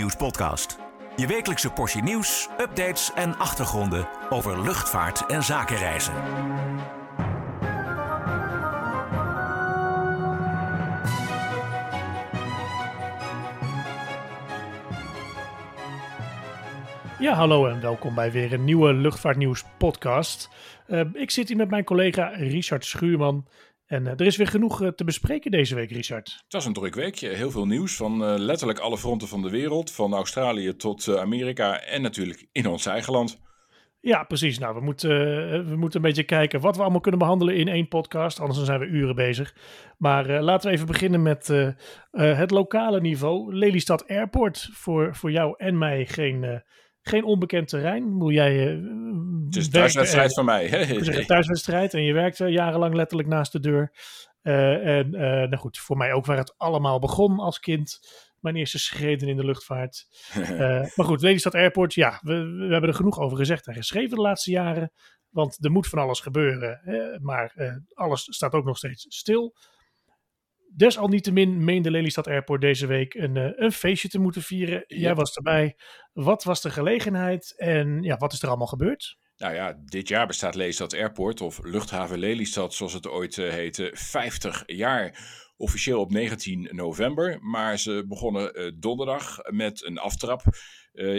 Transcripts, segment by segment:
Nieuwspodcast. Je wekelijkse portie nieuws, updates en achtergronden over luchtvaart en zakenreizen. Ja, hallo en welkom bij weer een nieuwe Luchtvaartnieuws podcast. Uh, ik zit hier met mijn collega Richard Schuurman. En uh, er is weer genoeg uh, te bespreken deze week, Richard. Het was een druk weekje. Heel veel nieuws van letterlijk alle fronten van de wereld. Van Australië tot Amerika en natuurlijk in ons eigen land. Ja, precies. Nou, we moeten, we moeten een beetje kijken wat we allemaal kunnen behandelen in één podcast. Anders zijn we uren bezig. Maar laten we even beginnen met het lokale niveau. Lelystad Airport. Voor, voor jou en mij geen geen onbekend terrein. Moet jij, uh, het is een thuiswedstrijd van mij. Het is een thuiswedstrijd en je werkte jarenlang letterlijk naast de deur. Uh, en uh, nou goed, voor mij ook waar het allemaal begon als kind. Mijn eerste schreden in de luchtvaart. maar goed, Lelystad Airport, ja, we, we, hebben er genoeg over gezegd en geschreven de laatste jaren. Want er moet van alles gebeuren. Hè, maar alles staat ook nog steeds stil. Desalniettemin meende Lelystad Airport deze week een, uh, een feestje te moeten vieren. Jij was erbij. Wat was de gelegenheid en ja, wat is er allemaal gebeurd? Nou ja, dit jaar bestaat Lelystad Airport, of Luchthaven Lelystad zoals het ooit uh, heette, 50 jaar. Officieel op 19 november, maar ze begonnen uh, donderdag met een aftrap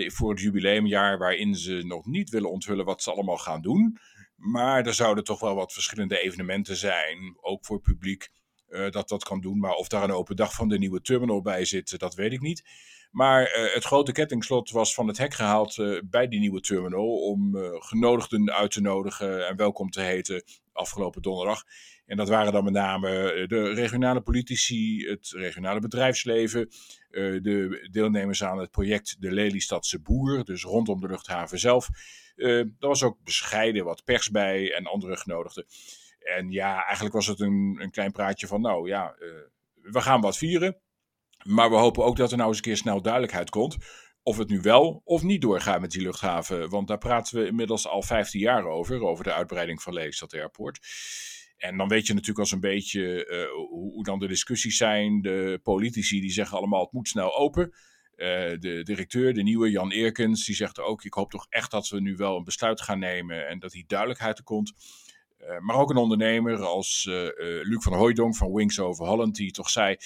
voor het jubileumjaar waarin ze nog niet willen onthullen wat ze allemaal gaan doen. Maar er zouden toch wel wat verschillende evenementen zijn, ook voor publiek uh, dat dat kan doen. Maar of daar een open dag van de nieuwe terminal bij zit, dat weet ik niet. Maar uh, het grote kettingslot was van het hek gehaald bij die nieuwe terminal. Om genodigden uit te nodigen en welkom te heten afgelopen donderdag. En dat waren dan met name de regionale politici, het regionale bedrijfsleven, de deelnemers aan het project De Lelystadse Boer, dus rondom de luchthaven zelf. er was ook bescheiden wat pers bij en andere genodigden. En ja, eigenlijk was het een, een klein praatje van, nou ja, uh, we gaan wat vieren. Maar we hopen ook dat er nou eens een keer snel duidelijkheid komt. Of het nu wel of niet doorgaat met die luchthaven. Want daar praten we inmiddels al 15 jaar over. Over de uitbreiding van Lelystad Airport. En dan weet je natuurlijk als een beetje uh, hoe, dan de discussies zijn. De politici die zeggen allemaal het moet snel open. Uh, de directeur, de nieuwe Jan Eerkens, die zegt ook: Ik hoop toch echt dat we nu wel een besluit gaan nemen en dat die duidelijkheid er komt. Uh, maar ook een ondernemer als uh, Luc van Hooijdonk van Wings Over Holland, die toch zei: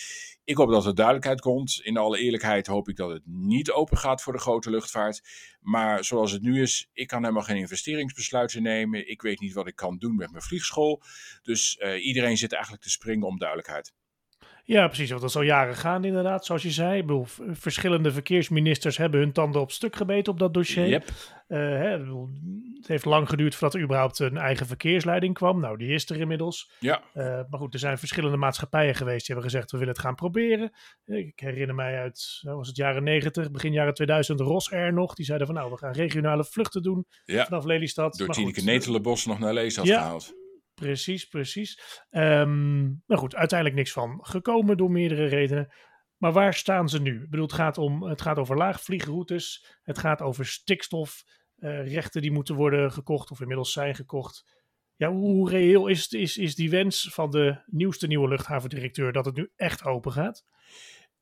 Ik hoop dat er duidelijkheid komt. In alle eerlijkheid hoop ik dat het niet open gaat voor de grote luchtvaart. Maar zoals het nu is, ik kan helemaal geen investeringsbesluiten nemen. Ik weet niet wat ik kan doen met mijn vliegschool. Dus iedereen zit eigenlijk te springen om duidelijkheid. Ja, precies. Want dat is al jaren gaan inderdaad, zoals je zei. Ik bedoel, verschillende verkeersministers hebben hun tanden op stuk gebeten op dat dossier. Yep. Uh, hè, het heeft lang geduurd voordat er überhaupt een eigen verkeersleiding kwam. Nou, die is er inmiddels. Ja. Uh, maar goed, er zijn verschillende maatschappijen geweest die hebben gezegd, we willen het gaan proberen. Ik herinner mij uit, was het jaren 90, begin jaren 2000, Rosair nog. Die zeiden van, nou, we gaan regionale vluchten doen ja. vanaf Lelystad. Door Tineke Netelenbos nog naar Lelystad ja. gehaald. Precies, precies. Um, nou goed, uiteindelijk niks van gekomen door meerdere redenen. Maar waar staan ze nu? Ik bedoel, het gaat, om, het gaat over laagvliegroutes. Het gaat over stikstofrechten uh, die moeten worden gekocht of inmiddels zijn gekocht. Ja, hoe reëel is, is, is die wens van de nieuwste nieuwe luchthavendirecteur dat het nu echt open gaat?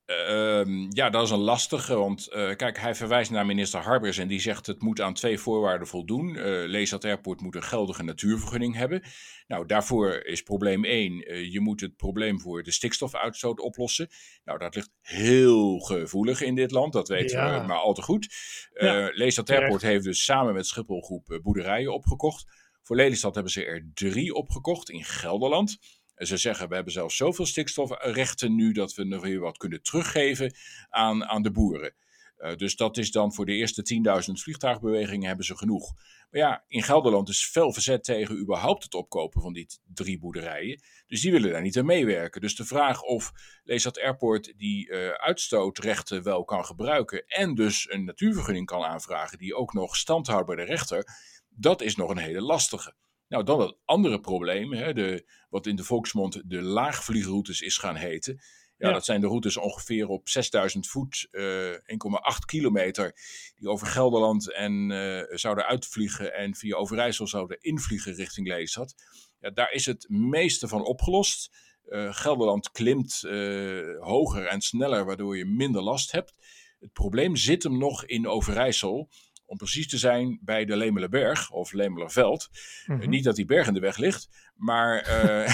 Uh, ja, dat is een lastige, want uh, kijk, hij verwijst naar minister Harbers en die zegt het moet aan twee voorwaarden voldoen. Uh, Airport moet een geldige natuurvergunning hebben. Nou, daarvoor is probleem 1, uh, je moet het probleem voor de stikstofuitstoot oplossen. Nou, dat ligt heel gevoelig in dit land, dat weten ja. we maar al te goed. Ja, Airport heeft dus samen met Schiphol Groep boerderijen opgekocht. Voor Lelystad hebben ze er drie opgekocht in Gelderland. Ze zeggen, we hebben zelfs zoveel stikstofrechten nu dat we nog weer wat kunnen teruggeven aan, aan de boeren. Uh, dus dat is dan voor de eerste 10.000 vliegtuigbewegingen hebben ze genoeg. Maar ja, in Gelderland is fel verzet tegen überhaupt het opkopen van die drie boerderijen. Dus die willen daar niet aan meewerken. Dus de vraag of Lelystad Airport die uh, uitstootrechten wel kan gebruiken en dus een natuurvergunning kan aanvragen die ook nog stand houdt bij de rechter, dat is nog een hele lastige. Nou, dan het andere probleem, hè, de, wat in de volksmond de laagvliegroutes is gaan heten. Ja, ja. dat zijn de routes ongeveer op 6000 voet, uh, 1,8 kilometer, die over Gelderland en uh, zouden uitvliegen en via Overijssel zouden invliegen richting Lelystad. Ja, daar is het meeste van opgelost. Uh, Gelderland klimt hoger en sneller, waardoor je minder last hebt. Het probleem zit hem nog in Overijssel om precies te zijn bij de Lemelerberg of Lemelerveld. Mhm. niet dat die berg in de weg ligt, maar eh,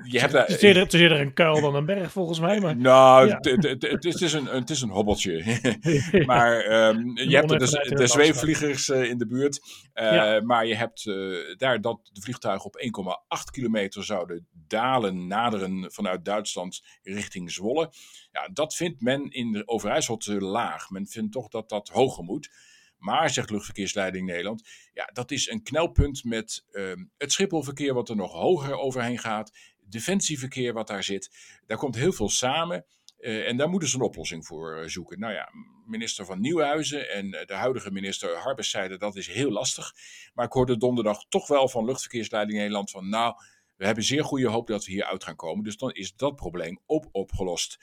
je hebt daar... Het is, eerder, het is eerder een kuil dan een berg volgens mij. Maar... Nou, Ja. het- is een, het is een hobbeltje. maar je hebt er de, in de het zweefvliegers eh, in de buurt. Eh, Ja. Maar je hebt eh, daar dat de vliegtuigen op 1,8 kilometer zouden dalen, naderen vanuit Duitsland richting Zwolle. Ja, dat vindt men in de Overijssel te laag. Men vindt toch dat dat hoger moet. Maar, zegt Luchtverkeersleiding Nederland, ja, dat is een knelpunt met ehm, het Schipholverkeer wat er nog hoger overheen gaat. Defensieverkeer wat daar zit. Daar komt heel veel samen. eh, en daar moeten ze een oplossing voor eh, zoeken. Nou ja, minister van Nieuwhuizen en eh, de huidige minister Harbers zeiden dat is heel lastig. Maar ik hoorde donderdag toch wel van Luchtverkeersleiding Nederland van nou, we hebben zeer goede hoop dat we hier uit gaan komen. Dus dan is dat probleem op opgelost.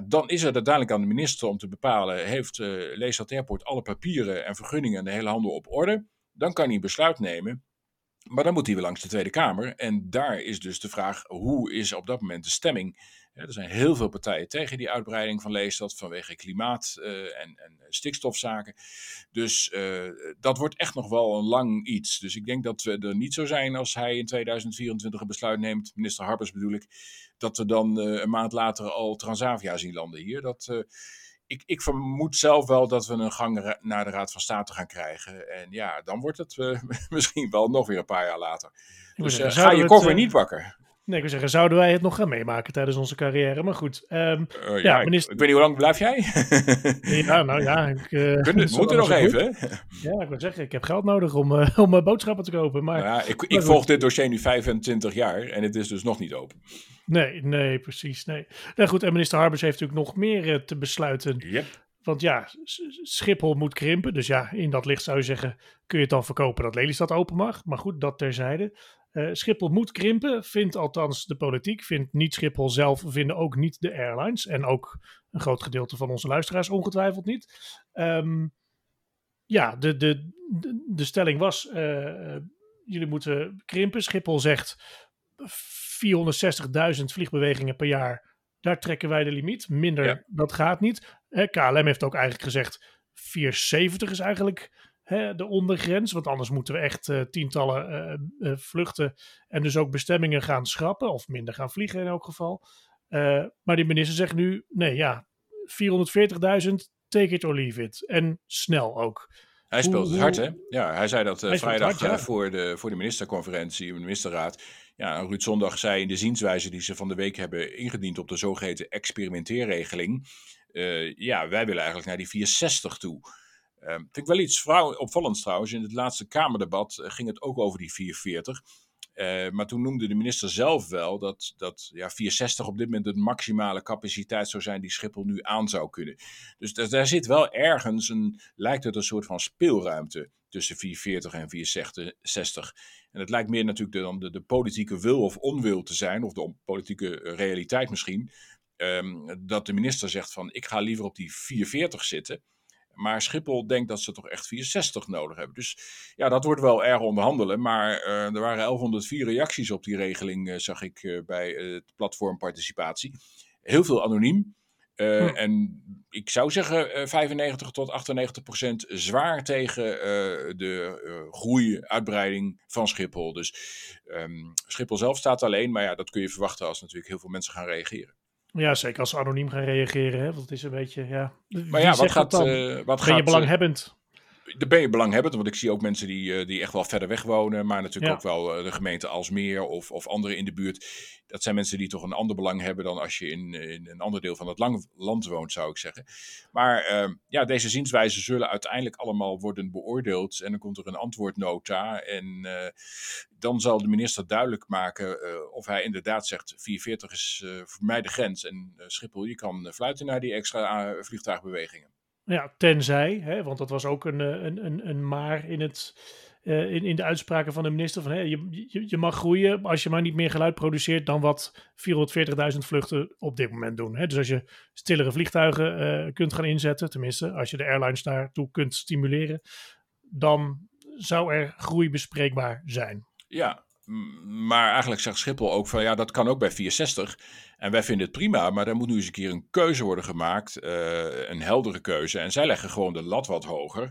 Dan is het uiteindelijk aan de minister om te bepalen: heeft uh, Leesat Airport alle papieren en vergunningen en de hele handel op orde? Dan kan hij besluit nemen. Maar dan moet hij weer langs de Tweede Kamer. En daar is dus de vraag: hoe is op dat moment de stemming? Ja, er zijn heel veel partijen tegen die uitbreiding van Leestad vanwege klimaat uh, en, en, stikstofzaken. Dus uh, dat wordt echt nog wel een lang iets. Dus ik denk dat we er niet zo zijn als hij in 2024 een besluit neemt, minister Harbers bedoel ik, dat we dan uh, een maand later al Transavia zien landen hier. Dat, ik, ik, vermoed zelf wel dat we een gang naar de Raad van State gaan krijgen. En ja, dan wordt het misschien wel nog weer een paar jaar later. Dus ga je koffer niet pakken. Nee, ik wil zeggen, zouden wij het nog gaan meemaken tijdens onze carrière? Maar goed. Um, ja, ja minister... ik, weet niet hoe lang blijf jij? ja, nou ja. Ik, uh, Kunnen, we moeten nog even. Ja, ik wil zeggen, ik heb geld nodig om, uh, om uh, boodschappen te kopen. Maar, nou ja, ik, ik volg dit dossier nu 25 jaar en het is dus nog niet open. Nee, nee, precies. Nee. Nou goed, en minister Harbers heeft natuurlijk nog meer eh, te besluiten. Yep. Want ja, Schiphol moet krimpen. Dus ja, in dat licht zou je zeggen, kun je het dan verkopen dat Lelystad open mag. Maar goed, dat terzijde. Uh, Schiphol moet krimpen, vindt althans de politiek. Vindt niet Schiphol zelf, vinden ook niet de airlines. En ook een groot gedeelte van onze luisteraars ongetwijfeld niet. Um, ja, de, de, de, de, stelling was, uh, jullie moeten krimpen. Schiphol zegt 460.000 vliegbewegingen per jaar. Daar trekken wij de limiet. Minder, ja. dat gaat niet. Eh, KLM heeft ook eigenlijk gezegd, 470 is eigenlijk hè, de ondergrens. Want anders moeten we echt uh, tientallen uh, uh, vluchten en dus ook bestemmingen gaan schrappen. Of minder gaan vliegen in elk geval. Eh, maar die minister zegt nu, nee ja, 440.000, take it or leave it. En snel ook. Hij speelt het hard, hè? Ja, hij zei dat Hij vrijdag hard, ja. voor, de, voor de ministerconferentie, de ministerraad. Ja, Ruud Zondag zei in de zienswijze die ze van de week hebben ingediend op de zogeheten experimenteerregeling. Uh, ja, wij willen eigenlijk naar die 460 toe. Uh, vind ik wel iets opvallends trouwens. In het laatste Kamerdebat uh, ging het ook over die 440. Uh, maar toen noemde de minister zelf wel dat, dat ja, 460 op dit moment de maximale capaciteit zou zijn die Schiphol nu aan zou kunnen. Dus daar, daar zit wel ergens een, lijkt het een soort van speelruimte tussen 440 en 460. En het lijkt meer natuurlijk dan de, de, politieke wil of onwil te zijn, of de politieke realiteit misschien, um, dat de minister zegt van ik ga liever op die 440 zitten. Maar Schiphol denkt dat ze toch echt 460 nodig hebben. Dus ja, dat wordt wel erg onderhandelen. Maar uh, er waren 1104 reacties op die regeling, uh, zag ik uh, bij het platform participatie. Heel veel anoniem. Hm. En ik zou zeggen 95 tot 98 procent zwaar tegen de groei, uitbreiding van Schiphol. Dus um, Schiphol zelf staat alleen, maar ja, dat kun je verwachten als natuurlijk heel veel mensen gaan reageren. Ja, zeker als ze anoniem gaan reageren. Hè? Want het is een beetje, ja... Maar ja, wat gaat... Uh, wat ben gaat, je belanghebbend? Daar ben je belanghebbend, want ik zie ook mensen die, uh, die echt wel verder weg wonen. Maar natuurlijk Ja. ook wel uh, de gemeente Alsmeer of, of anderen in de buurt. Dat zijn mensen die toch een ander belang hebben dan als je in, in een ander deel van het lang, land woont, zou ik zeggen. Maar ehm, ja, deze zienswijzen zullen uiteindelijk allemaal worden beoordeeld. En dan komt er een antwoordnota. En eh, dan zal de minister duidelijk maken eh, of hij inderdaad zegt: 440 is eh, voor mij de grens. En eh, Schiphol, je kan eh, fluiten naar die extra eh, vliegtuigbewegingen. Ja, tenzij, hè, want dat was ook een, eh, een, een, een maar in, het, eh, in, in de uitspraken van de minister. Van, hè, je, je, mag groeien als je maar niet meer geluid produceert dan wat 440.000 vluchten op dit moment doen. Hè. Dus als je stillere vliegtuigen eh, kunt gaan inzetten, tenminste als je de airlines daartoe kunt stimuleren, dan zou er groei bespreekbaar zijn. Ja, maar eigenlijk zegt Schiphol ook van ja, dat kan ook bij 460. En wij vinden het prima, maar er moet nu eens een keer een keuze worden gemaakt. Uh, een heldere keuze. En zij leggen gewoon de lat wat hoger.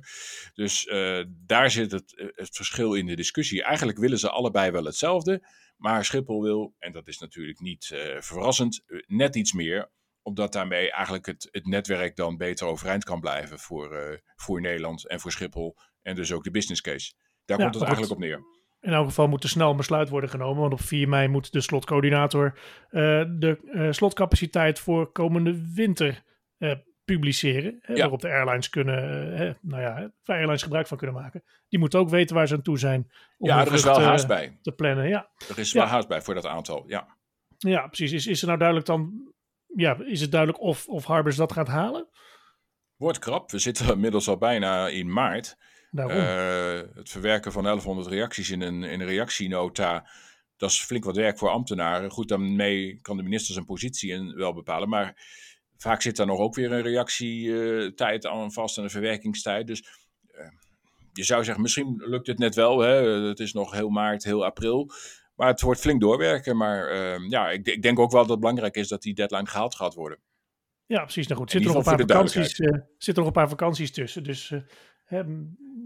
Dus uh, daar zit het, het verschil in de discussie. Eigenlijk willen ze allebei wel hetzelfde. Maar Schiphol wil, en dat is natuurlijk niet uh, verrassend, net iets meer omdat daarmee eigenlijk het, het netwerk dan beter overeind kan blijven voor, voor Nederland en voor Schiphol. En dus ook de business case. Daar ja, komt het eigenlijk op neer. In elk geval moet er snel een besluit worden genomen. Want op 4 mei moet de slotcoördinator uh, de uh, slotcapaciteit voor komende winter uh, publiceren. Hè, ja. Waarop de airlines kunnen, nou ja, airlines gebruik van kunnen maken. Die moeten ook weten waar ze aan toe zijn. Om ja, er is wel haast bij. Te plannen, ja. Er is wel ja. haast bij voor dat aantal, ja. Ja, precies. Is, is er nou duidelijk dan, ja, is het duidelijk of, of Harbers dat gaat halen? Wordt krap. We zitten inmiddels al bijna in maart. Uh, het verwerken van 1100 reacties in een, in een reactienota, dat is flink wat werk voor ambtenaren. Goed, daarmee kan de minister zijn positie in wel bepalen, maar vaak zit daar nog ook weer een reactietijd aan vast en een verwerkingstijd. Dus uh, je zou zeggen, misschien lukt het net wel. Hè? Het is nog heel maart, heel april. Maar het wordt flink doorwerken. Maar uh, ja, ik, ik, denk ook wel dat het belangrijk is dat die deadline gehaald gaat worden. Ja, precies. Nou goed, zit er, nog een paar vakanties, uh, zit er nog een paar vakanties tussen. Dus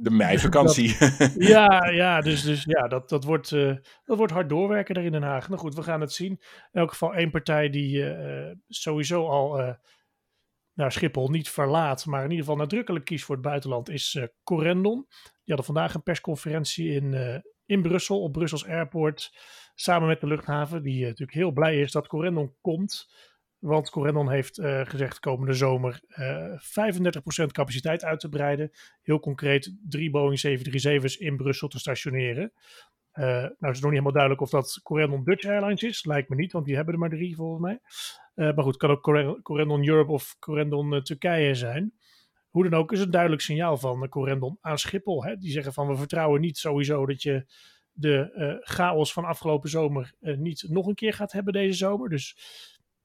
de meivakantie. ja, ja, dus, dus ja, dat, dat, wordt, uh, dat wordt hard doorwerken daar in Den Haag. Nou goed, we gaan het zien. In elk geval één partij die uh, sowieso al uh, nou, Schiphol niet verlaat, maar in ieder geval nadrukkelijk kiest voor het buitenland, is Corendon. Die hadden vandaag een persconferentie in, in Brussel, op Brussels Airport, samen met de luchthaven. Die natuurlijk heel blij is dat Corendon komt. Want Corendon heeft uh, gezegd komende zomer uh, eh, 35% capaciteit uit te breiden. Heel concreet drie Boeing 737's in Brussel te stationeren. Uh, nou is het nog niet helemaal duidelijk of dat Corendon Dutch Airlines is. Lijkt me niet, want die hebben er maar drie volgens mij. maar goed, kan ook Corendon Europe of Corendon Turkije zijn. Hoe dan ook is het een duidelijk signaal van Corendon aan Schiphol. Hè? Die zeggen van we vertrouwen niet sowieso dat je de chaos van afgelopen zomer niet nog een keer gaat hebben deze zomer. Dus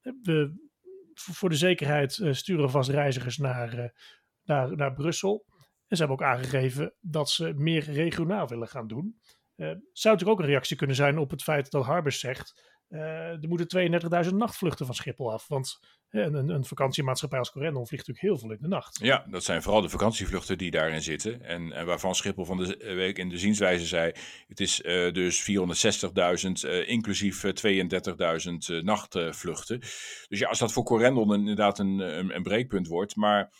we, voor de zekerheid uh, sturen vast reizigers naar, uh, naar, naar Brussel. En ze hebben ook aangegeven dat ze meer regionaal willen gaan doen. Uh, zou natuurlijk ook een reactie kunnen zijn op het feit dat Harbers zegt er moeten 32.000 nachtvluchten van Schiphol af. Want een, een, vakantiemaatschappij als Corendon vliegt natuurlijk heel veel in de nacht. Ja, dat zijn vooral de vakantievluchten die daarin zitten. En, en waarvan Schiphol van de week in de zienswijze zei... het is uh, dus 460.000, inclusief 32.000 nachtvluchten. Dus ja, als dat voor Corendon inderdaad een, een, een breekpunt wordt... maar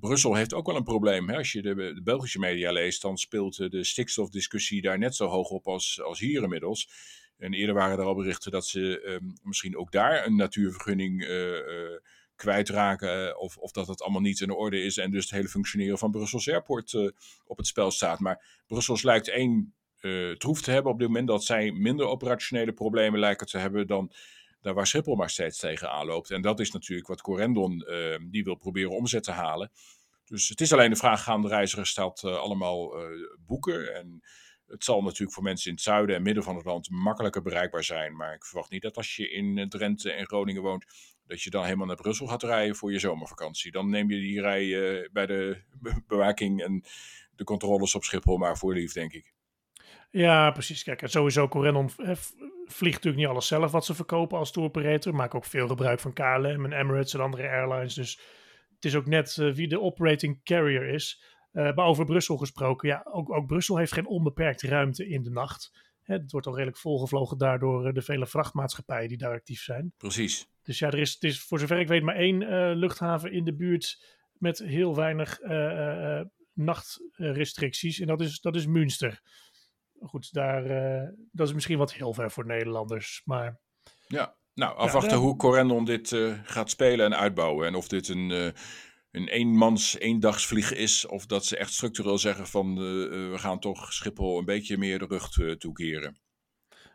Brussel heeft ook wel een probleem. Hè? Als je de, de, Belgische media leest, dan speelt de stikstofdiscussie daar net zo hoog op als, als hier inmiddels. En eerder waren er al berichten dat ze ehm, misschien ook daar een natuurvergunning uh, uh, kwijtraken. Of, of dat het allemaal niet in orde is en dus het hele functioneren van Brussels Airport op het spel staat. Maar Brussels lijkt één troef te hebben op dit moment dat zij minder operationele problemen lijken te hebben dan daar waar Schiphol maar steeds tegenaan loopt. En dat is natuurlijk wat Corendon ehm, die wil proberen omzet te halen. Dus het is alleen de vraag, gaan de reizigers dat allemaal boeken? En het zal natuurlijk voor mensen in het zuiden en midden van het land makkelijker bereikbaar zijn. Maar ik verwacht niet dat als je in eh, Drenthe en Groningen woont, dat je dan helemaal naar Brussel gaat rijden voor je zomervakantie. Dan neem je die rij uh, bij de bewaking en de controles op Schiphol maar voor lief, denk ik. Ja, precies. Kijk, en sowieso Corendon vliegt natuurlijk niet alles zelf wat ze verkopen als tour operator. Maken ook veel gebruik van KLM en Emirates en andere airlines. Dus het is ook net wie de operating carrier is. Uh, maar over Brussel gesproken, ja, ook, ook Brussel heeft geen onbeperkte ruimte in de nacht. Hè, het wordt al redelijk volgevlogen daardoor de vele vrachtmaatschappijen die daar actief zijn. Precies. Dus ja, er is, het is voor zover ik weet maar één uh, luchthaven in de buurt met heel weinig uh, nachtrestricties. En dat is, dat is Münster. Goed, daar, dat is misschien wat heel ver voor Nederlanders. Maar ja, nou, afwachten ja, hoe Corendon dit gaat spelen en uitbouwen. En of dit een een eenmans, eendagsvlieg is. Of dat ze echt structureel zeggen van uh, we gaan toch Schiphol een beetje meer de rug uh, toekeren.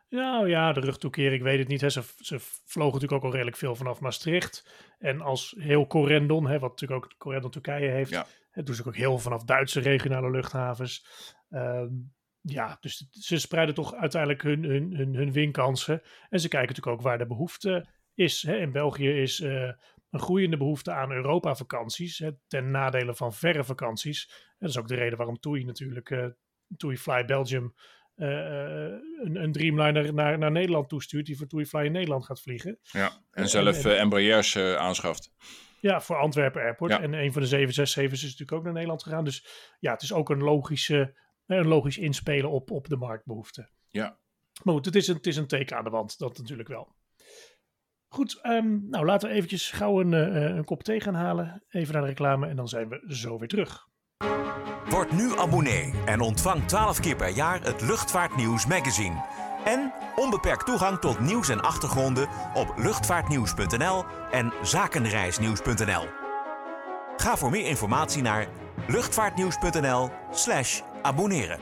Nou ja, de rug toekeren, ik weet het niet. Hè. Ze, ze vlogen natuurlijk ook al redelijk veel vanaf Maastricht. En als heel Corendon, hè, wat natuurlijk ook Corendon Turkije heeft, ja. hè, doen ze ook heel vanaf Duitse regionale luchthavens. Uh, ja, dus ze spreiden toch uiteindelijk hun, hun, hun, hun winkansen. En ze kijken natuurlijk ook waar de behoefte is. Hè. In België is een groeiende behoefte aan Europa-vakanties, ten nadele van verre vakanties. En dat is ook de reden waarom TUI natuurlijk, uh, TUI Fly Belgium, een, een Dreamliner naar, naar Nederland toestuurt, die voor TuiFly in Nederland gaat vliegen. Ja, en zelf uh, Embraers aanschaft. Ja, voor Antwerpen Airport. En een van de 767's is natuurlijk ook naar Nederland gegaan. Dus ja, het is ook een, logische, een logisch inspelen op, op de marktbehoeften. Ja. Maar goed, het is, een, het is een teken aan de wand, dat natuurlijk wel. Goed, um, nou laten we eventjes gauw een, uh, een kop thee gaan halen. Even naar de reclame en dan zijn we zo weer terug. Word nu abonnee en ontvang 12 keer per jaar het Luchtvaartnieuws magazine. En onbeperkt toegang tot nieuws en achtergronden op luchtvaartnieuws.nl en zakenreisnieuws.nl. Ga voor meer informatie naar luchtvaartnieuws.nl/slash abonneren.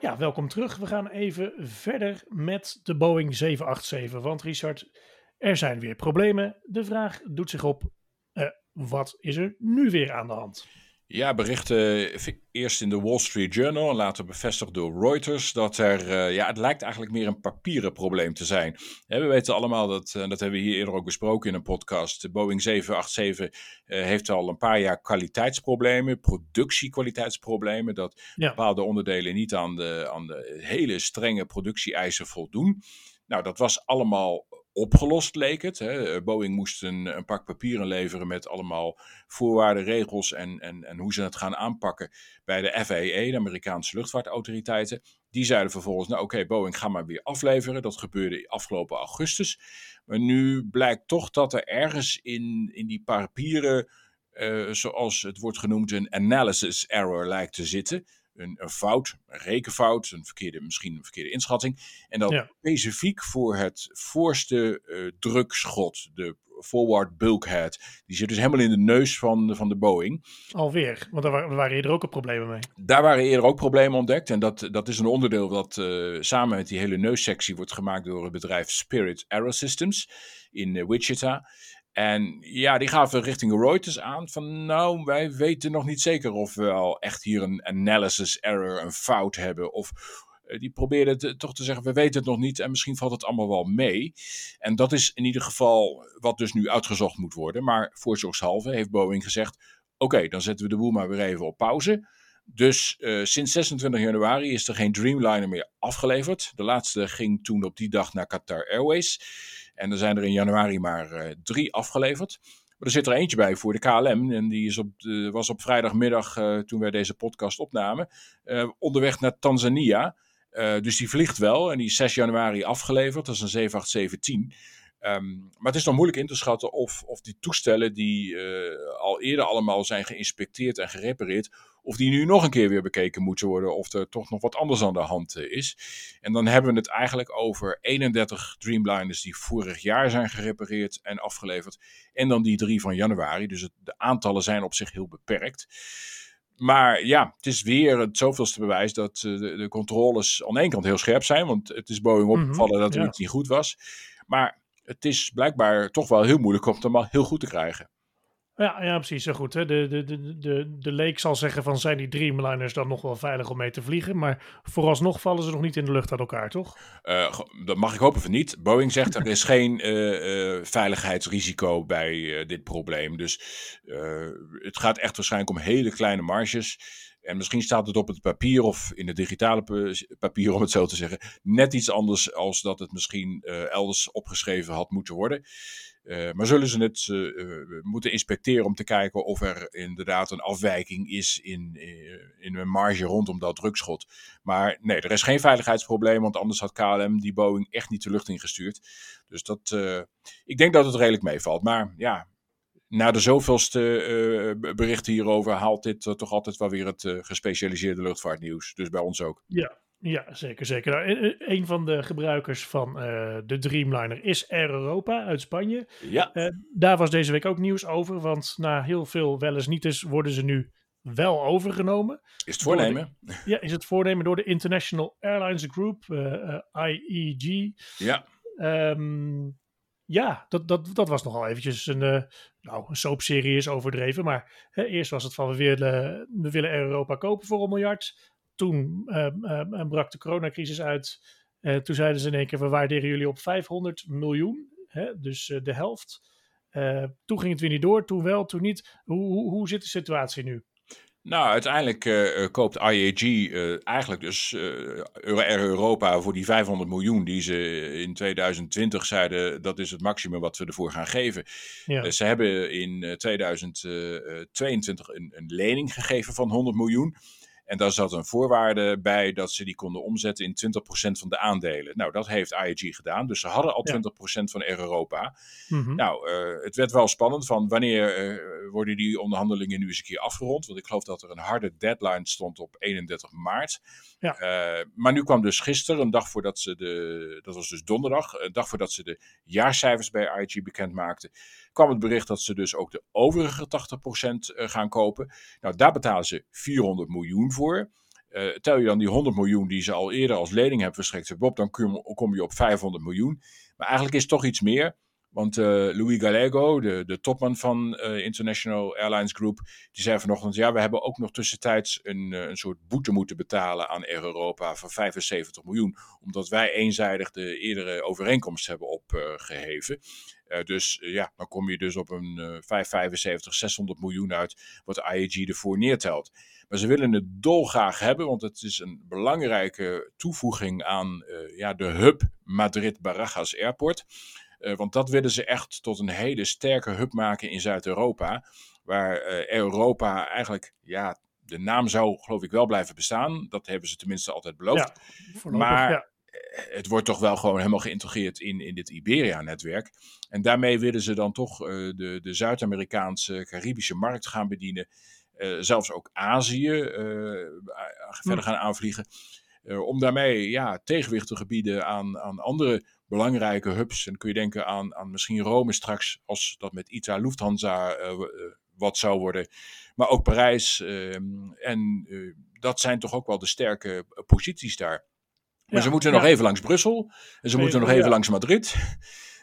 Ja, welkom terug. We gaan even verder met de Boeing 787. Want Richard, er zijn weer problemen. De vraag doet zich op: uh, wat is er nu weer aan de hand? Ja, berichten eerst in de Wall Street Journal en later bevestigd door Reuters dat er, uh, ja, het lijkt eigenlijk meer een papieren probleem te zijn. we weten allemaal dat, en dat hebben we hier eerder ook besproken in een podcast, de Boeing 787 uh, heeft al een paar jaar kwaliteitsproblemen, productiekwaliteitsproblemen, dat bepaalde onderdelen niet aan de, aan de hele strenge productie-eisen voldoen. Nou, dat was allemaal opgelost, leek het. Hè. Boeing moest een, een, pak papieren leveren met allemaal voorwaarden, regels en, en, en hoe ze het gaan aanpakken bij de FAA, de Amerikaanse luchtvaartautoriteiten. Die zeiden vervolgens, nou oké, Boeing, ga maar weer afleveren. Dat gebeurde afgelopen augustus. Maar nu blijkt toch dat er ergens in, in die papieren, uh, zoals het wordt genoemd, een analysis error lijkt te zitten een, een, fout, een rekenfout, een verkeerde, misschien een verkeerde inschatting. En dat specifiek voor het voorste uh, drukschot, de forward bulkhead. Die zit dus helemaal in de neus van, van de Boeing. Alweer, want daar waren, eerder ook problemen mee. Daar waren eerder ook problemen ontdekt. En dat, dat is een onderdeel dat uh, samen met die hele neussectie wordt gemaakt door het bedrijf Spirit Aerosystems in uh, Wichita. En ja, die gaven richting Reuters aan van nou, wij weten nog niet zeker of we al echt hier een analysis error, een fout hebben. Of uh, die probeerden toch te zeggen, we weten het nog niet en misschien valt het allemaal wel mee. En dat is in ieder geval wat dus nu uitgezocht moet worden. Maar voorzorgshalve heeft Boeing gezegd, oké, dan zetten we de boel maar weer even op pauze. Dus uh, sinds 26 januari is er geen Dreamliner meer afgeleverd. De laatste ging toen op die dag naar Qatar Airways. En er zijn er in januari maar uh, drie afgeleverd. Maar er zit er eentje bij voor de KLM. En die is op, was op vrijdagmiddag, uh, toen wij deze podcast opnamen, onderweg naar Tanzania. dus die vliegt wel. En die is 6 januari afgeleverd. Dat is een 7817. Um, maar het is nog moeilijk in te schatten of, of die toestellen die al eerder allemaal zijn geïnspecteerd en gerepareerd, of die nu nog een keer weer bekeken moeten worden, of er toch nog wat anders aan de hand eh, is. En dan hebben we het eigenlijk over 31 Dreamliners die vorig jaar zijn gerepareerd en afgeleverd. En dan die drie van januari. Dus het, de aantallen zijn op zich heel beperkt. Maar ja, het is weer het zoveelste bewijs dat uh, de, de, controles aan de ene kant heel scherp zijn. Want het is Boeing mhm, opgevallen mm -hmm, dat er ja. iets niet goed was. Maar het is blijkbaar toch wel heel moeilijk om het allemaal heel goed te krijgen. Ja, ja precies. Zo goed. Hè? De, de, de, de, de leek zal zeggen van zijn die Dreamliners dan nog wel veilig om mee te vliegen. Maar vooralsnog vallen ze nog niet in de lucht uit elkaar, toch? Uh, dat mag ik hopen van niet. Boeing zegt er is geen uh, uh, veiligheidsrisico bij dit probleem. Dus het gaat echt waarschijnlijk om hele kleine marges. En misschien staat het op het papier of in het digitale papier, om het zo te zeggen, net iets anders als dat het misschien elders opgeschreven had moeten worden. Uh, maar zullen ze het uh, moeten inspecteren om te kijken of er inderdaad een afwijking is in, in een marge rondom dat drukschot. Maar nee, er is geen veiligheidsprobleem, want anders had KLM die Boeing echt niet de lucht ingestuurd. Dus dat, ik denk dat het redelijk meevalt. Maar ja, na de zoveelste berichten hierover haalt dit toch altijd wel weer het gespecialiseerde luchtvaartnieuws. Dus bij ons ook. Ja, ja, zeker. zeker. Nou, een van de gebruikers van uh, de Dreamliner is Air Europa uit Spanje. Ja. Uh, daar was deze week ook nieuws over, want na heel veel wel eens niet eens worden ze nu wel overgenomen. Is het voornemen? De, ja, is het voornemen door de International Airlines Group, uh, IEG. Ja. Um, ja, dat, dat, dat was nogal eventjes een, uh, nou, een soapserie is overdreven. Maar hè, eerst was het van we willen, we willen Europa kopen voor een miljard toen uh, brak de coronacrisis uit. Uh, toen zeiden ze in één keer, we waarderen jullie op 500 miljoen. Hè, dus uh, de helft. toen ging het weer niet door, toen wel, toen niet. Hoe, hoe, hoe zit de situatie nu? Nou, uiteindelijk uh, koopt IAG uh, eigenlijk dus uh, Europa voor die 500 miljoen die ze in 2020 zeiden dat is het maximum wat we ervoor gaan geven. Ja. ze hebben in 2022 een, een lening gegeven van 100 miljoen. En daar zat een voorwaarde bij dat ze die konden omzetten in 20% van de aandelen. Nou, dat heeft IAG gedaan. Dus ze hadden al 20% van Air Europa. Mm Nou, uh, het werd wel spannend van wanneer uh, worden die onderhandelingen nu eens een keer afgerond. Want ik geloof dat er een harde deadline stond op 31 maart. Ja. Uh, maar nu kwam dus gisteren, een dag voordat ze de, dat was dus donderdag, een dag voordat ze de jaarcijfers bij IAG bekend maakten kwam het bericht dat ze dus ook de overige 80% eh, gaan kopen. Nou, daar betalen ze 400 miljoen voor. Uh, tel je dan die 100 miljoen die ze al eerder als lening hebben verstrekt, Bob, dan kom je op 500 miljoen. Maar eigenlijk is het toch iets meer. Want uh, Louis Gallego, de, de topman van International Airlines Group, die zei vanochtend: ja, we hebben ook nog tussentijds een, een soort boete moeten betalen aan Air Europa van 75 miljoen. Omdat wij eenzijdig de eerdere overeenkomst hebben opgeheven. Uh, dus ja, dan kom je dus op een 575, 600 miljoen uit wat IAG ervoor neertelt. Maar ze willen het dolgraag hebben, want het is een belangrijke toevoeging aan ja, de hub Madrid-Barajas Airport. Want dat willen ze echt tot een hele sterke hub maken in Zuid-Europa. Waar Europa eigenlijk, ja, de naam zou geloof ik wel blijven bestaan. Dat hebben ze tenminste altijd beloofd. Ja, maar ja. Eh, het wordt toch wel gewoon helemaal geïntegreerd in, in dit Iberia-netwerk. En daarmee willen ze dan toch uh, de, de Zuid-Amerikaanse, Caribische markt gaan bedienen. Uh, zelfs ook Azië verder hm. gaan aanvliegen. om daarmee ja, tegenwicht te gebieden aan, aan andere belangrijke hubs. En dan kun je denken aan, aan misschien Rome straks, als dat met ITA Lufthansa uh, wat zou worden. Maar ook Parijs. Ehm, en uh, dat zijn toch ook wel de sterke posities daar. Maar ze moeten nog even langs Brussel. En ze moeten nog even langs Madrid.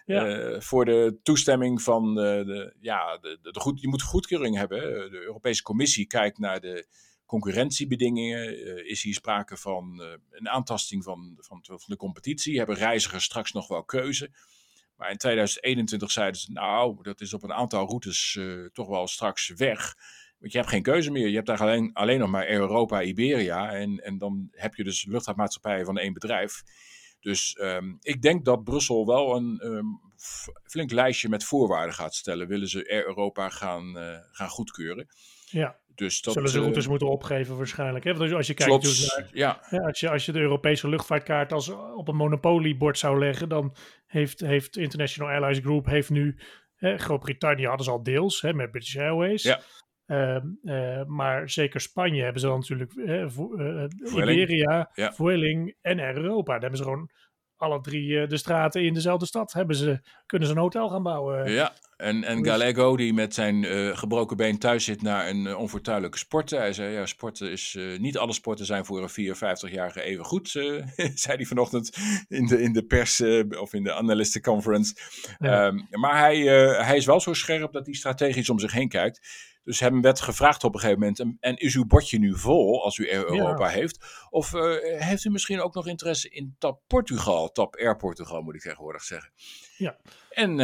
Ja. voor de toestemming van de, ja, de, de, de, goed, je moet goedkeuring hebben. De Europese Commissie kijkt naar de concurrentiebedingingen? Uh, is hier sprake van uh, een aantasting van, van, van, de competitie? Hebben reizigers straks nog wel keuze? Maar in 2021 zeiden ze, nou, dat is op een aantal routes toch wel straks weg. Want je hebt geen keuze meer. Je hebt daar alleen, alleen nog maar Europa, Iberia. En, en dan heb je dus luchtvaartmaatschappijen van één bedrijf. Dus um, ik denk dat Brussel wel een um, flink lijstje met voorwaarden gaat stellen. Willen ze Air Europa gaan, gaan goedkeuren? Ja. Dus dat, Zullen ze routes uh, moeten opgeven waarschijnlijk. Hè? Want als je kijkt dus naar, ja. ja. als, je, als je de Europese luchtvaartkaart als op een monopoliebord zou leggen, dan heeft, heeft International Airlines Group heeft nu Groot-Brittannië hadden ze al deels hè, met British Airways. Ja. Uh, uh, maar zeker Spanje hebben ze dan natuurlijk uh, Iberia, ja. Vueling en Europa. Daar hebben ze gewoon alle drie de straten in dezelfde stad. Hebben ze, kunnen ze een hotel gaan bouwen. Ja, en, en Gallego, die met zijn gebroken been thuis zit naar een onfortuinlijke sporten. Hij zei, ja, sporten is, niet alle sporten zijn voor een 54-jarige even goed, zei hij vanochtend in de, in de pers of in de analistenconference. Ja. Um, maar hij, hij is wel zo scherp dat hij strategisch om zich heen kijkt. Dus hem werd gevraagd op een gegeven moment, en, en is uw bordje nu vol als u Europa ja. heeft? Of heeft u misschien ook nog interesse in TAP Portugal, TAP Air Portugal moet ik tegenwoordig zeggen. Ja. En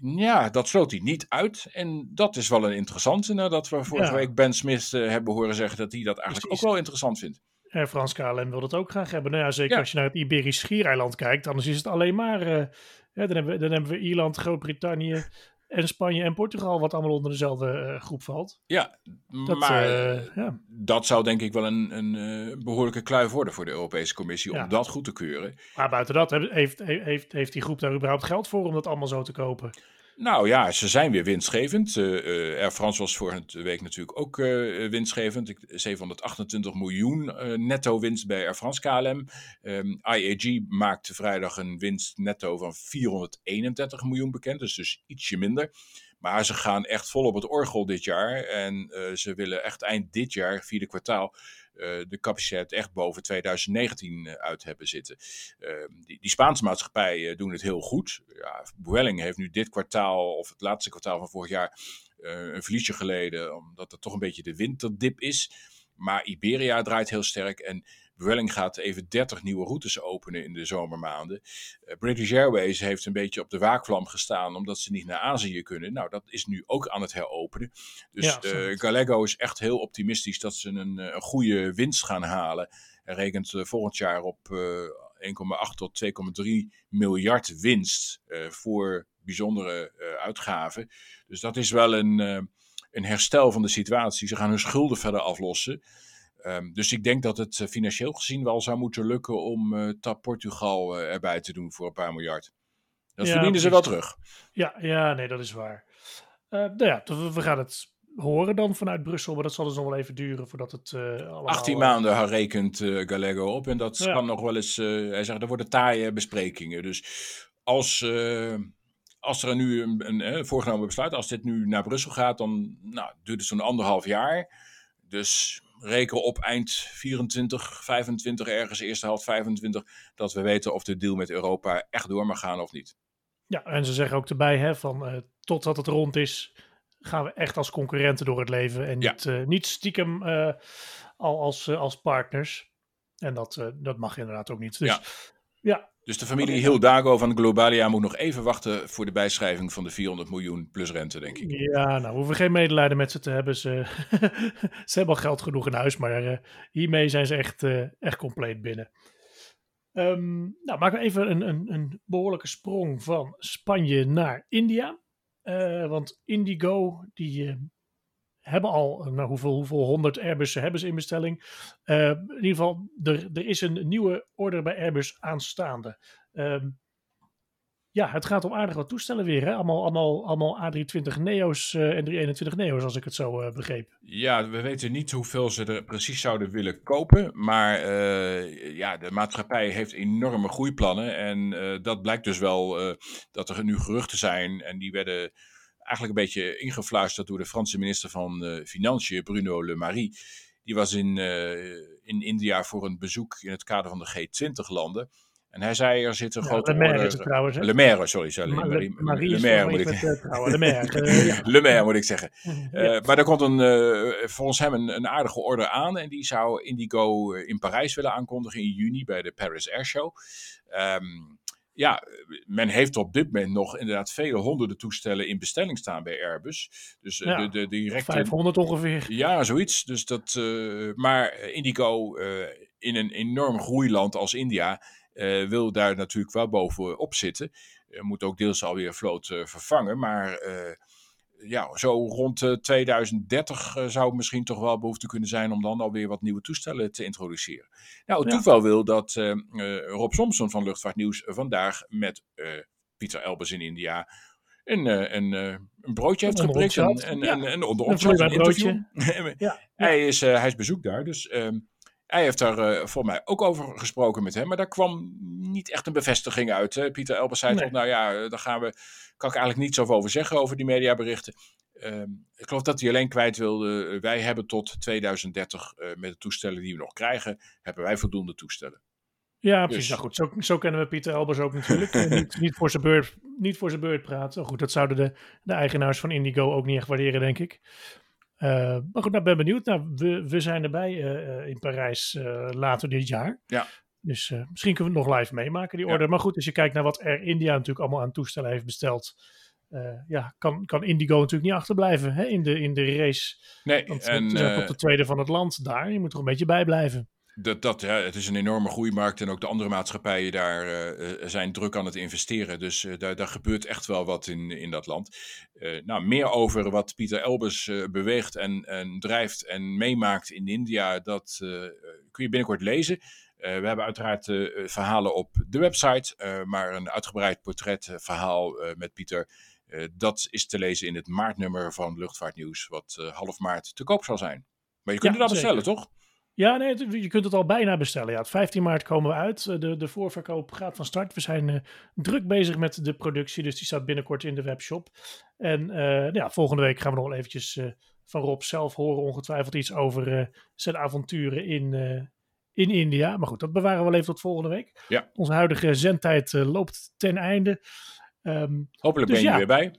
ja, dat sloot hij niet uit. En dat is wel een interessante, nadat we vorige week Ben Smith uh, hebben horen zeggen dat hij dat eigenlijk Precies. ook wel interessant vindt. En Frans KLM wil dat ook graag hebben. Nou ja, zeker ja. als je naar het Iberisch Schiereiland kijkt, anders is het alleen maar... Dan, hebben we, dan hebben we Ierland, Groot-Brittannië, en Spanje en Portugal, wat allemaal onder dezelfde uh, groep valt. Ja, dat, maar uh, ja. dat zou denk ik wel een, een behoorlijke kluif worden voor de Europese Commissie ja. om dat goed te keuren. Maar buiten dat heeft, heeft, heeft die groep daar überhaupt geld voor om dat allemaal zo te kopen? Nou ja, ze zijn weer winstgevend. Uh, Air France was vorige week natuurlijk ook uh, winstgevend. 728 miljoen netto winst bij Air France KLM. Um, IAG maakte vrijdag een winst netto van 431 miljoen bekend, dus dus ietsje minder. Maar ze gaan echt vol op het orgel dit jaar. En ze willen echt eind dit jaar, vierde kwartaal, de capaciteit echt boven 2019 uh, uit hebben zitten. Uh, die, die, Spaanse maatschappijen doen het heel goed. Ja, heeft nu dit kwartaal, of het laatste kwartaal van vorig jaar, een verliesje geleden, omdat het toch een beetje de winterdip is. Maar Iberia draait heel sterk en Vueling gaat even 30 nieuwe routes openen in de zomermaanden. British Airways heeft een beetje op de waakvlam gestaan omdat ze niet naar Azië kunnen. Nou, dat is nu ook aan het heropenen. Dus ja, Gallego is echt heel optimistisch dat ze een, een goede winst gaan halen. Hij rekent volgend jaar op 1,8 tot 2,3 miljard winst voor bijzondere uitgaven. Dus dat is wel een, een herstel van de situatie. Ze gaan hun schulden verder aflossen. Um, dus ik denk dat het financieel gezien wel zou moeten lukken om TAP Portugal erbij te doen voor een paar miljard. Dat ja, verdienen ze wel terug. Ja, ja, nee, dat is waar. nou ja, we gaan het horen dan vanuit Brussel. Maar dat zal dus nog wel even duren voordat het uh, allemaal... 18 maanden rekent uh, Gallego op. En dat kan nog wel eens... Uh, hij zegt, er worden taaie besprekingen. Dus als, als er nu een, een, voorgenomen besluit... Als dit nu naar Brussel gaat, dan nou, duurt het zo'n anderhalf jaar. Dus reken op eind 24, 25 ergens, eerste helft 25... dat we weten of de deal met Europa echt door mag gaan of niet. Ja, en ze zeggen ook erbij, hè, van totdat het rond is gaan we echt als concurrenten door het leven en niet, ja. uh, niet stiekem uh, al als, uh, als partners. En dat, dat mag inderdaad ook niet. Dus, ja. ja. Dus de familie Hildago van Globalia moet nog even wachten voor de bijschrijving van de 400 miljoen plus rente, denk ik. Ja, nou, we hoeven geen medelijden met ze te hebben. Ze, ze hebben al geld genoeg in huis, maar hiermee zijn ze echt, echt compleet binnen. Um, nou, maken we even een, een, een behoorlijke sprong van Spanje naar India. Uh, want Indigo, die hebben al, nou, hoeveel, hoeveel honderd Airbussen hebben ze in bestelling? Uh, in ieder geval, er, er is een nieuwe order bij Airbus aanstaande. Ehm, ja, het gaat om aardig wat toestellen weer. Hè? Allemaal, allemaal, allemaal A320 Neo's uh, en 321 Neo's, als ik het zo begreep. Ja, we weten niet hoeveel ze er precies zouden willen kopen. Maar ja, de maatschappij heeft enorme groeiplannen. En dat blijkt dus wel dat er nu geruchten zijn. En die werden eigenlijk een beetje ingefluisterd door de Franse minister van Financiën, Bruno Le Maire. Die was in, in India voor een bezoek in het kader van de G20-landen. En hij zei, er zit een ja, grote Le Maire is het trouwens. Le Maire, sorry. sorry. Ma Le, Marie, Le Maire moet ik zeggen. Le Maire, Le Maire moet ik zeggen. Uh, maar er komt een, uh, volgens hem een, een, aardige order aan. En die zou Indigo in Parijs willen aankondigen in juni bij de Paris Air Show. Um, ja, men heeft op dit moment nog inderdaad vele honderden toestellen in bestelling staan bij Airbus. Dus ja, de, de directe... 500 ongeveer. Ja, zoiets. Dus dat, uh, maar Indigo in een enorm groeiland als India uh, wil daar natuurlijk wel bovenop zitten. Moet ook deels alweer vloot vervangen. Maar ja, zo rond 2030 zou het misschien toch wel behoefte kunnen zijn om dan alweer wat nieuwe toestellen te introduceren. Nou, het ja. toeval wil dat Rob Somson van Luchtvaartnieuws vandaag met Pieter Elbers in India een, een, een broodje heeft geprikt. En, en, ja. en, en onder ons een broodje. ja. hij, is, hij is bezoek daar, dus... Um, hij heeft daar uh, voor mij ook over gesproken met hem, maar daar kwam niet echt een bevestiging uit. Hè? Pieter Elbers zei nee. toch, nou ja, eh, daar gaan we, kan ik eigenlijk niets over zeggen over die mediaberichten. Uh, ik geloof dat hij alleen kwijt wilde, eh, wij hebben tot 2030 uh, met de toestellen die we nog krijgen, hebben wij voldoende toestellen. Ja, precies. Dus... Nou goed, zo, zo, kennen we Pieter Elbers ook natuurlijk. niet, niet, voor zijn beurt, niet voor zijn beurt praten. Goed, dat zouden de, de eigenaars van Indigo ook niet echt waarderen, denk ik. Uh, maar goed, nou ben benieuwd. Nou, we, we zijn erbij uh, in Parijs uh, later dit jaar. Ja. Dus misschien kunnen we het nog live meemaken, die order. Ja. Maar goed, als je kijkt naar wat Air India natuurlijk allemaal aan toestellen heeft besteld. ja, kan, kan Indigo natuurlijk niet achterblijven hè, in, de, in de race. Nee, Want en, op de tweede van het land daar. Je moet er een beetje bij blijven. Dat, dat, ja, het is een enorme groeimarkt en ook de andere maatschappijen daar uh, zijn druk aan het investeren. Dus uh, daar, daar gebeurt echt wel wat in, in dat land. nou, meer over wat Pieter Elbers beweegt en, en drijft en meemaakt in India, dat kun je binnenkort lezen. we hebben uiteraard verhalen op de website, maar een uitgebreid portretverhaal met Pieter. dat is te lezen in het maartnummer van Luchtvaartnieuws, wat half maart te koop zal zijn. Maar je kunt ja, het al bestellen, toch? Ja, nee, je kunt het al bijna bestellen. Ja, het 15 maart komen we uit. Eh, de, de voorverkoop gaat van start. We zijn uh, druk bezig met de productie, dus die staat binnenkort in de webshop. En uh, ja, volgende week gaan we nog wel eventjes van Rob zelf horen, ongetwijfeld iets over zijn avonturen in, in India. Maar goed, dat bewaren we wel even tot volgende week. Ja. Onze huidige zendtijd loopt ten einde. Um, Hopelijk dus ben je ja, weer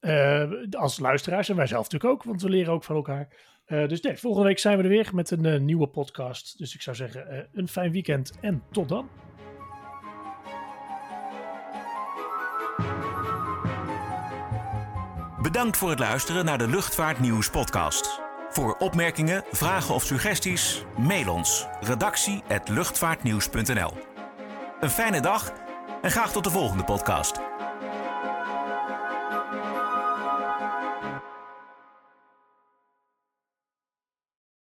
bij. als luisteraars en wij zelf natuurlijk ook, want we leren ook van elkaar. Dus nee, volgende week zijn we er weer met een nieuwe podcast. Dus ik zou zeggen, een fijn weekend en tot dan. Bedankt voor het luisteren naar de Luchtvaartnieuws podcast. Voor opmerkingen, vragen of suggesties, mail ons redactie@luchtvaartnieuws.nl. Een fijne dag en graag tot de volgende podcast.